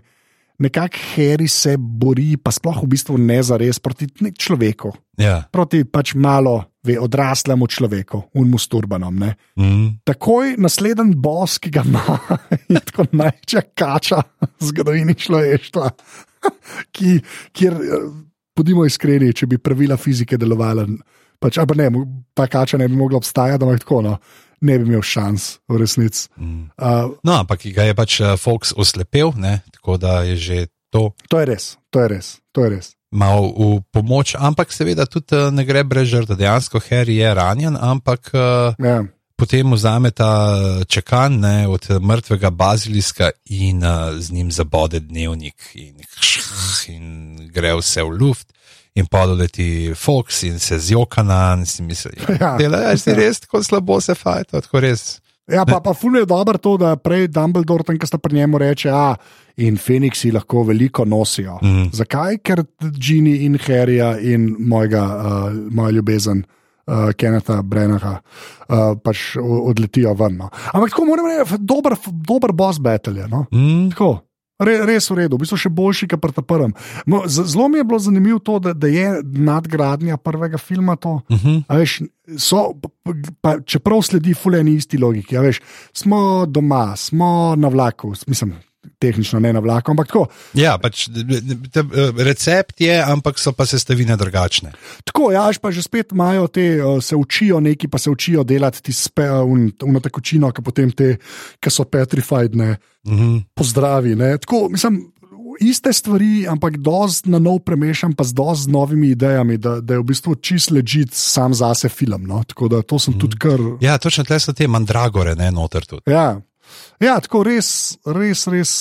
Nekako Harry se bori, pa sploh v bistvu ne za res proti človeku. Ja. Proti pač malo ve, odraslemu človeku, unmu sturbanom. Mm. Takoj naslednji boss, ki ga ima, je tako največja kača v zgodovini človeštva, ki, kjer Bodimo iskreni, če bi pravila fizike delovala, pač, ne, ta kača ne bi mogla obstajati, da bi tako, no, ne bi imel šans, v resnici. Mm. Uh, no, ampak ga je pač uh, Fox oslepel, ne, tako da je že to. To je res, to je res. To je res. Mal v pomoč, ampak seveda tudi uh, ne gre brez žrtev. Dejansko Harry je ranjen, ampak uh, ja potem vzame ta čekan ne, od mrtvega baziliska in uh, z njim zabode dnevnik, in, in gre vse v luft. In podoleti Fox in se zjoka na in si misli, da ja, je ja. res tako slabo se fajta, tako res. Ja, pa, pa fulno je dobro to, da prej Dumbledore, tam, ki sta pri njemu reče, a in Fenixi lahko veliko nosijo. Mm. Zakaj? Ker Gini in Harryja in mojega, uh, moja ljubezen uh, Keneta Brennaha, uh, pač odletijo ven. No. Ampak tako moram reči, dober, dober boss battle. No? Mm. Re, res v redu, v bistvu še boljši, kot pri prvem. No, zelo mi je bilo zanimivo to, da, da je nadgradnja prvega filma. To, uh -huh. veš, so, pa, čeprav sledi fuleni isti logiki. Veš, smo doma, smo na vlaku, mislim, tehnično ne na vlaku, ampak tako. Ja, pač, te, recept je, ampak so pa sestavine drugačne. Tako, ja, pa že spet imajo te, se učijo neki, pa se učijo delati ti spe, un, uno tekočino, ki potem te, ki so petrified, ne, mhm. pozdravi. Ne. Tako, mislim. Iste stvari, ampak dosti na nov premešam, pa z dosti novimi idejami, da, da je v bistvu čist ležit sam zase film. No? Tako da to sem mm. tudi kar. Ja, točno te so te mandragore, ne noter tudi. Ja, Ja, tako res, res, res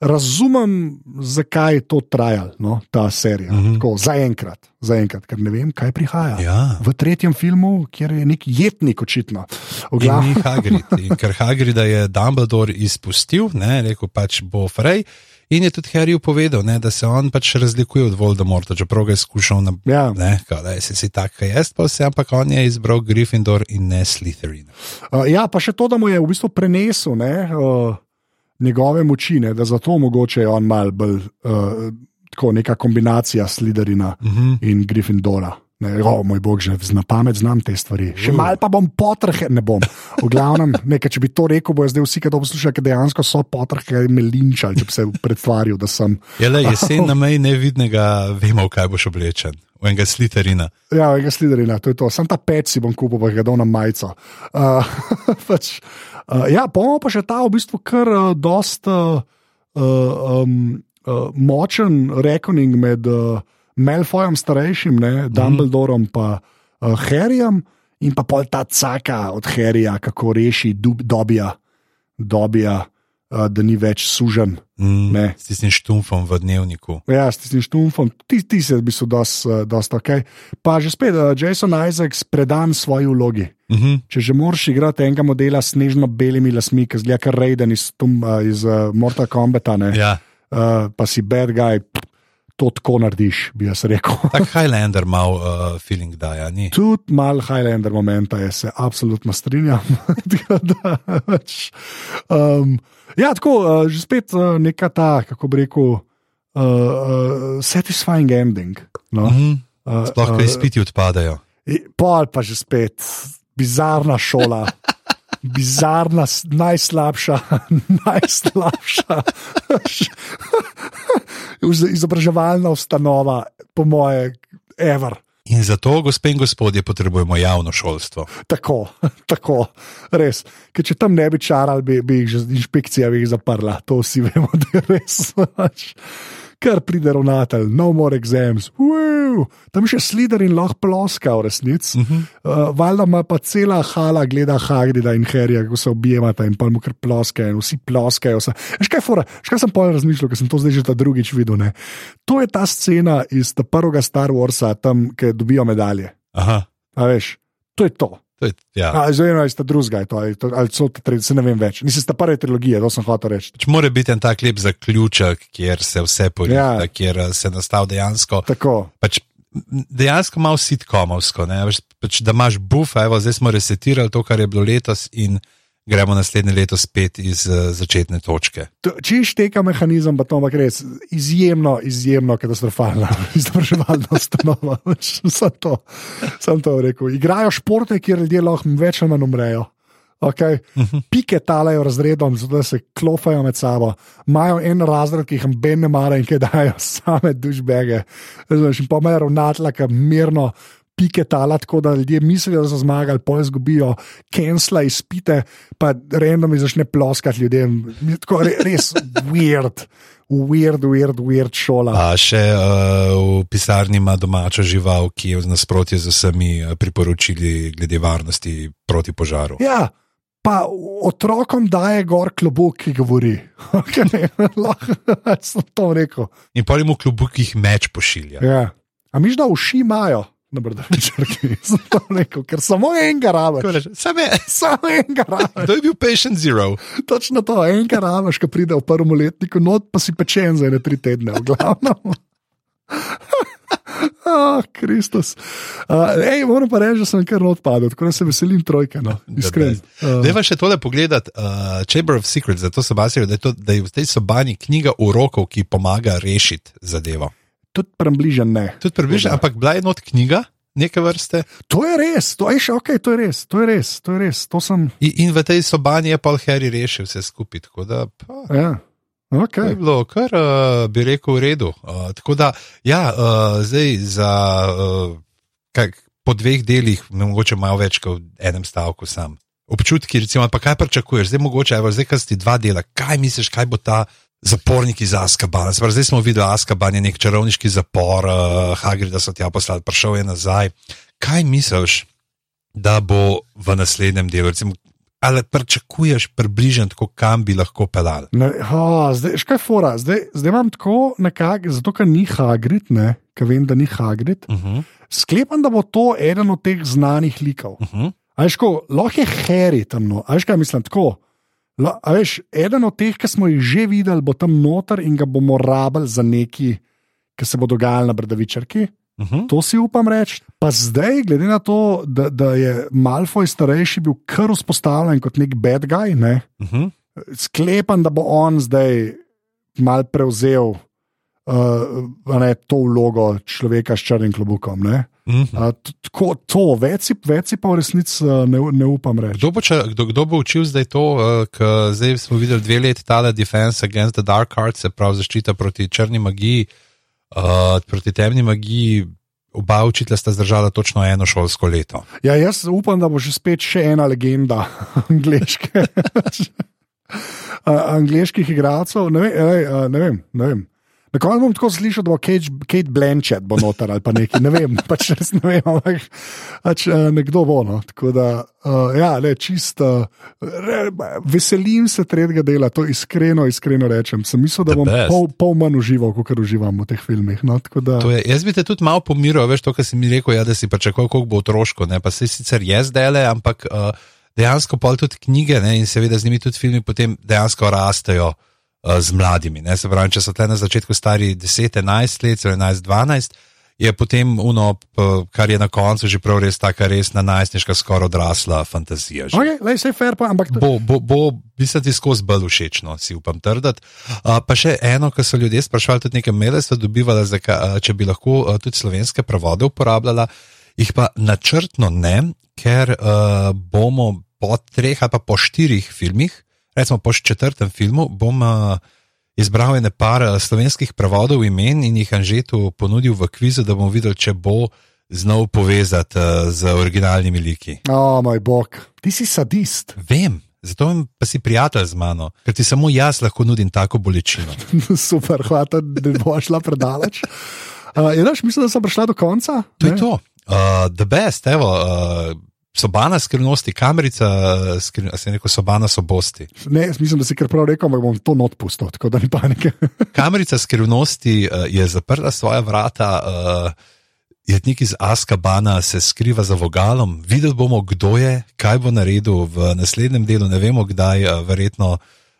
razumem, zakaj je to trajalo, no, ta serija. Mm -hmm. Zaenkrat, za ker ne vem, kaj prihaja. Ja. V tretjem filmu, kjer je nek jetnik, očitno. Glav... Hagrid, ker Hagrid je Dumbledore izpustil, ne, rekel pač bo Frey. In je tudi Harry povedal, ne, da se on pač razlikuje od Voldemorta, čeprav ga je skušal na ja. ne, da je si tako jaz, pa vse, ampak on je izbral Gryffindor in ne Slytherin. Uh, ja, pa še to, da mu je v bistvu prenesel ne, uh, njegove moči, ne, da zato mogoče je on mal bolj uh, tako neka kombinacija Slytherina uh mhm. -huh. in Gryffindora. Ne, o, moj bog, že na pamet znam te stvari. Še malo pa bom potrhe, ne bom. V glavnem, nekaj, če bi to rekel, bojo zdaj vsi, ki to poslušajo, ker dejansko so potrhe, me linčali, če bi se predstavil, da sem. Je le jesen na meji nevidnega, vemo, kaj boš oblečen. V enega sliterina. Ja, v enega sliterina, to je to. Sam ta pec si bom kupil, pa ga dal na majico. Uh, pač, uh, ja, bomo pa še ta v bistvu kar uh, dost uh, um, uh, močen reckoning med. Uh, Melfojem starejšim, ne, mhm. Dumbledorom in uh, Harryjem, in pa pol ta caka od Harryja, kako reši dub, dobija, dobija da ni več sužen. Mm, s tistim štumfom v dnevniku. Ja, s tistim štumfom, ti, ti se bi so dosta ok. Pa že spet, uh, Jason Isaacs predan svoji vlogi. Mhm. Če že moraš igrati enega modela s snežno-belimi lasmi, ki zgleda kar Raiden iz, Tom- uh, iz uh, Mortal Kombata, ne, Ja, uh, pa si bad guy, pff, to tako narediš, bi jaz rekel. tak Highlander mal uh, feeling daja, ni. Tudi mal Highlander momenta, jaz se absolutno strinjam. Tako da, pač, um, ja, tako, uh, že spet uh, neka ta, kako bi rekel, uh, uh, satisfying ending. No? Mhm. Uh, Sploh, ko izpiti odpadajo. Pol pa že spet, bizarna šola. Bizarna, najslabša, najslabša iz- izobraževalna ustanova, po moje, ever. In zato, gospe in gospodje, potrebujemo javno šolstvo. Tako, tako, res. Ker če tam ne bi čarali, bi, bi jih že inšpekcija bi jih zaprla. To vsi vemo, da je res. Kar pride ravnatelj, no more exams, Woo! tam še slider in lahko ploska, v resnici. Uh -huh. uh, Valjda ima pa cela hala, gleda Hagrida in Herja, kako se objemata in pa mu kar ploskajo, in vsi ploskajo. Veš kaj, fora, veš kaj sem pol razmišljal, ker sem to zdaj že ta drugič videl. Ne? To je ta scena iz prvega Star Warsa, tam, kjer dobijo medalje. Aha, A veš, to je to. To je, ja. A, Zdaj, je to, ali, to, ali so te tri, se ne vem več. Nisi sta prve trilogije, to sem hotel reči. Pač mora biti en tak lep zaključek, kjer se vse porihta, Ja. kjer eh, se nastav dejansko. Tako. Pač, dejansko malo sitkomovsko, ne? Pač, da imaš buf, evo, zdaj smo resetirali to, kar je bilo letos, in gremo naslednje leto spet iz uh, začetne točke. To- Če šteka mehanizem, pa to ampak res izjemno, izjemno katastrofalna izobraževalna ustanova. Sem to, sem to rekel. Igrajo športe, kjer ljudje lahko več ali manj umrejo. Okay. Pike talajo razredom, zato se klofajo med sabo. Imajo en razred, ki jih ben ne mara in ki dajo same dušbege. Razumeš, In pa imajo ravnatla, ki mirno pike tala, tako da ljudje mislijo, da so zmagali, pol izgubijo, kensla izpite, pa random začne ploskati ljudem. Tako re, res weird, weird, weird, weird šola. A še uh, v pisarni ima domačo žival, ki je v nasprotju z vsemi eh, priporočili glede varnosti proti požaru. Ja, pa otrokom daje gor klobuk, ki govori. Okay, lahko sem to rekel. In pa jim v klubukih meč pošilja. Ja. A miš, da uši imajo? Na brdavičarki, sem to rekel, ker samo enega rabiš. Sam je, Samo enega rabiš. kdo je bil patient zero? Točno to, enega rabiš, ki pride v prvem letniku, not pa si pečen za ene tri tedne, v glavnem. Ah, Kristus. Uh, ej, moram pa reči, da sem kar odpadel, tako da se veselim trojke. No, Iskreno. Uh, Deva še tole pogledati, uh, Chamber of Secrets, zato sem basir, da, je to- da je v tej sobani knjiga urokov, ki pomaga rešiti zadevo. Tudi prebližen ne. Tudi približno, ampak bila je not knjiga neke vrste To je res, to je še ok, to je res, to je res, to je res. To sem. in, in v tej sobani je Paul Harry rešil vse skupaj. Tako da pa, Ja, to je okay. bilo kar, uh, bi rekel, v redu. Uh, tako da, ja, uh, zdaj za uh, kak, po dveh delih, mogoče malo več kot v enem stavku sam. Občutki, recimo, pa kaj pričakuješ, zdaj mogoče, evo, zdaj, kaj si dva dela, kaj misliš, kaj bo ta zapornik iz Askabana. Zdaj smo videli, Askaban je nek čarovniški zapor, uh, Hagrid, da so tja poslali, prišel je nazaj. Kaj misliš, da bo v naslednjem delu, recimo, ali pričakuješ približno, tako kam bi lahko pelali? Ne, oh, zdaj, škaj fora, zdaj, zdaj imam tako nekako, zato ker ni Hagrid, ne, ker vem, da ni Hagrid. Uh -huh, Sklepam, da bo to eden od teh znanih likov. uh -huh. A veš, ko, lahko je Harry tam, no. a veš, kaj mislim tako. La, a veš, eden od teh, ki smo jih že videli, bo tam noter in ga bomo rabili za neki, ki se bo dogajalo na Brdavičarki. Uh -huh. To si upam reči. Pa zdaj, glede na to, da, da je Malfoy starejši bil kar vzpostavljen kot nek bad guy, ne, Uh -huh. sklepam, da bo on zdaj mal prevzel uh, ne, to vlogo človeka s črnim klobukom. Ne. Uh -huh. A, t- Tako, to, več si, več si pa v resnici uh, ne, ne upam reči. Kdo bo, če, kdo, kdo bo učil zdaj to, uh, ker zdaj smo videli dve leti tale Defense Against the Dark Arts, se pravi zaščita proti črni magiji, uh, proti temni magiji. Oba učitelja sta zdržala točno eno šolsko leto. Ja, jaz upam, da bo že spet še ena legenda angliške. angliških igralcev. Ne, ve, ej, uh, ne vem. Ne vem. Na koncu bom tako slišal, da bo Kate, Kate Blanchett bo noter ali pa nekaj, ne vem, pač ne vem, ampak pač, uh, nekdo bo. No. Tako da, uh, ja, le čisto, uh, veselim se tretjega dela, to iskreno, iskreno rečem. Sem mislil, da bom pol, pol manj užival, kot uživam v teh filmih. No. Da, To je, jaz bi te tudi malo pomiril, veš, to, kar si mi rekel, ja, da si pričakoval, koliko bo otroško. Ne? Pa se sicer je zdaj le, ampak uh, dejansko pol tudi knjige ne? in seveda z njimi tudi filmi potem dejansko rastejo uh, z mladimi. Ne? Se pravi, če so te na začetku stari 10, 11 let, celo 11, 12. Je potem uno, kar je na koncu že prav res taka resna, najstniška, skoraj odrasla fantazija. že. okay, lej, fair, pa, ampak Bo, bo, bo mislim, ti skozi bolj všečno, si upam trditi. Uh, pa še eno, kar so ljudje sprašvali, tudi nekaj maile so dobivali, zakaj, uh, če bi lahko uh, tudi slovenske prevode uporabljala, jih pa načrtno ne, ker uh, bomo po treh ali pa po štirih filmih, recimo po četrtem filmu, bom uh, izbral ene par uh, slovenskih prevodov imen in jih Anžetu ponudil v kvizu, da bomo videli, če bo znal povezati uh, z originalnimi liki. o moj bog, ti si sadist. Vem, zato pa si prijatelj z mano, ker ti samo jaz lahko nudim tako bolečino. Super, hvala, da ne bo šla predaleč. Uh, je daš, mislim, da sem prišla do konca. To je ne? to. Uh, the best, evo. Uh, Sobana skrivnosti, kamerica, skri, a se je rekel, sobana sobosti. Ne, mislim, da si kar prav rekel, ampak bom to not pustil, tako da ni panike. Kamerica skrivnosti uh, je zaprla svoja vrata, uh, jetnik iz Askabana se skriva za vogalom. Videli bomo, kdo je, kaj bo naredil v naslednjem delu, ne vemo kdaj, verjetno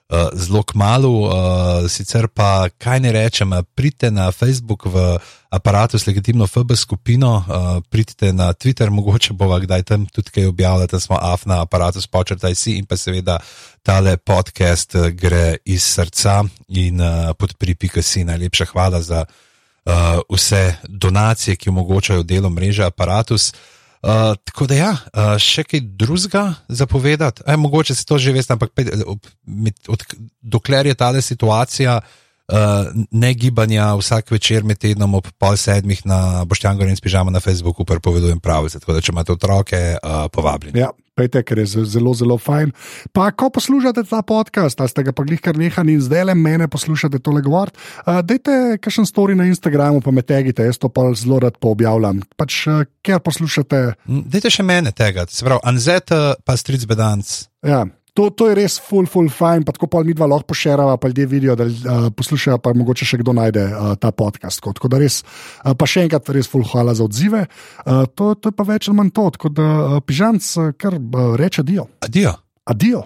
uh, zelo kmalo. Uh, sicer pa, kaj ne rečem, uh, pridite na Facebook v aparatu s legitimno FB skupino, uh, pridite na Twitter, mogoče bova kdaj tam tudi kaj objavljala, tam smo af na aparatu spočrtaj si in pa seveda tale podcast eh, gre iz srca in uh, podpri.si. si. Najlepša hvala za uh, vse donacije, ki omogočajo delo mreže aparatus. Tako da ja, uh, še kaj drugega zapovedati, Aj, mogoče se to že veste, ampak pet, ob, med, od, dokler je ta situacija uh, ne gibanja vsak večer med tednom ob pol sedmih na Boštjan Gorin s pižama na Facebooku prepovedujem pravice. Tako da če imate otroke, uh, povabljeni. Ja, pejte, ker je ze- zelo, zelo fajn. Pa, ko poslušate ta podcast, ste ga pa glih kar nehani in zdaj le mene poslušate tole govoriti, uh, dajte kakšen story na Instagramu, pa me tegite, jaz to pa zelo rad poobjavljam. Pač, uh, ker poslušate. Mm, Dajte še mene tega, se pravi, Anzet uh, pa Stric Bedanc. Ja. To, to je res full, full fajn, pa tako pa mi dva lahko pošerava, pa ljudje vidijo, da uh, poslušajo, pa mogoče še kdo najde uh, ta podcast. Tako, tako da res, uh, pa še enkrat res full hvala za odzive. Uh, to, to je pa več ali manj to, tako da uh, pižanc uh, kar uh, reče adijo. Adijo. Adijo.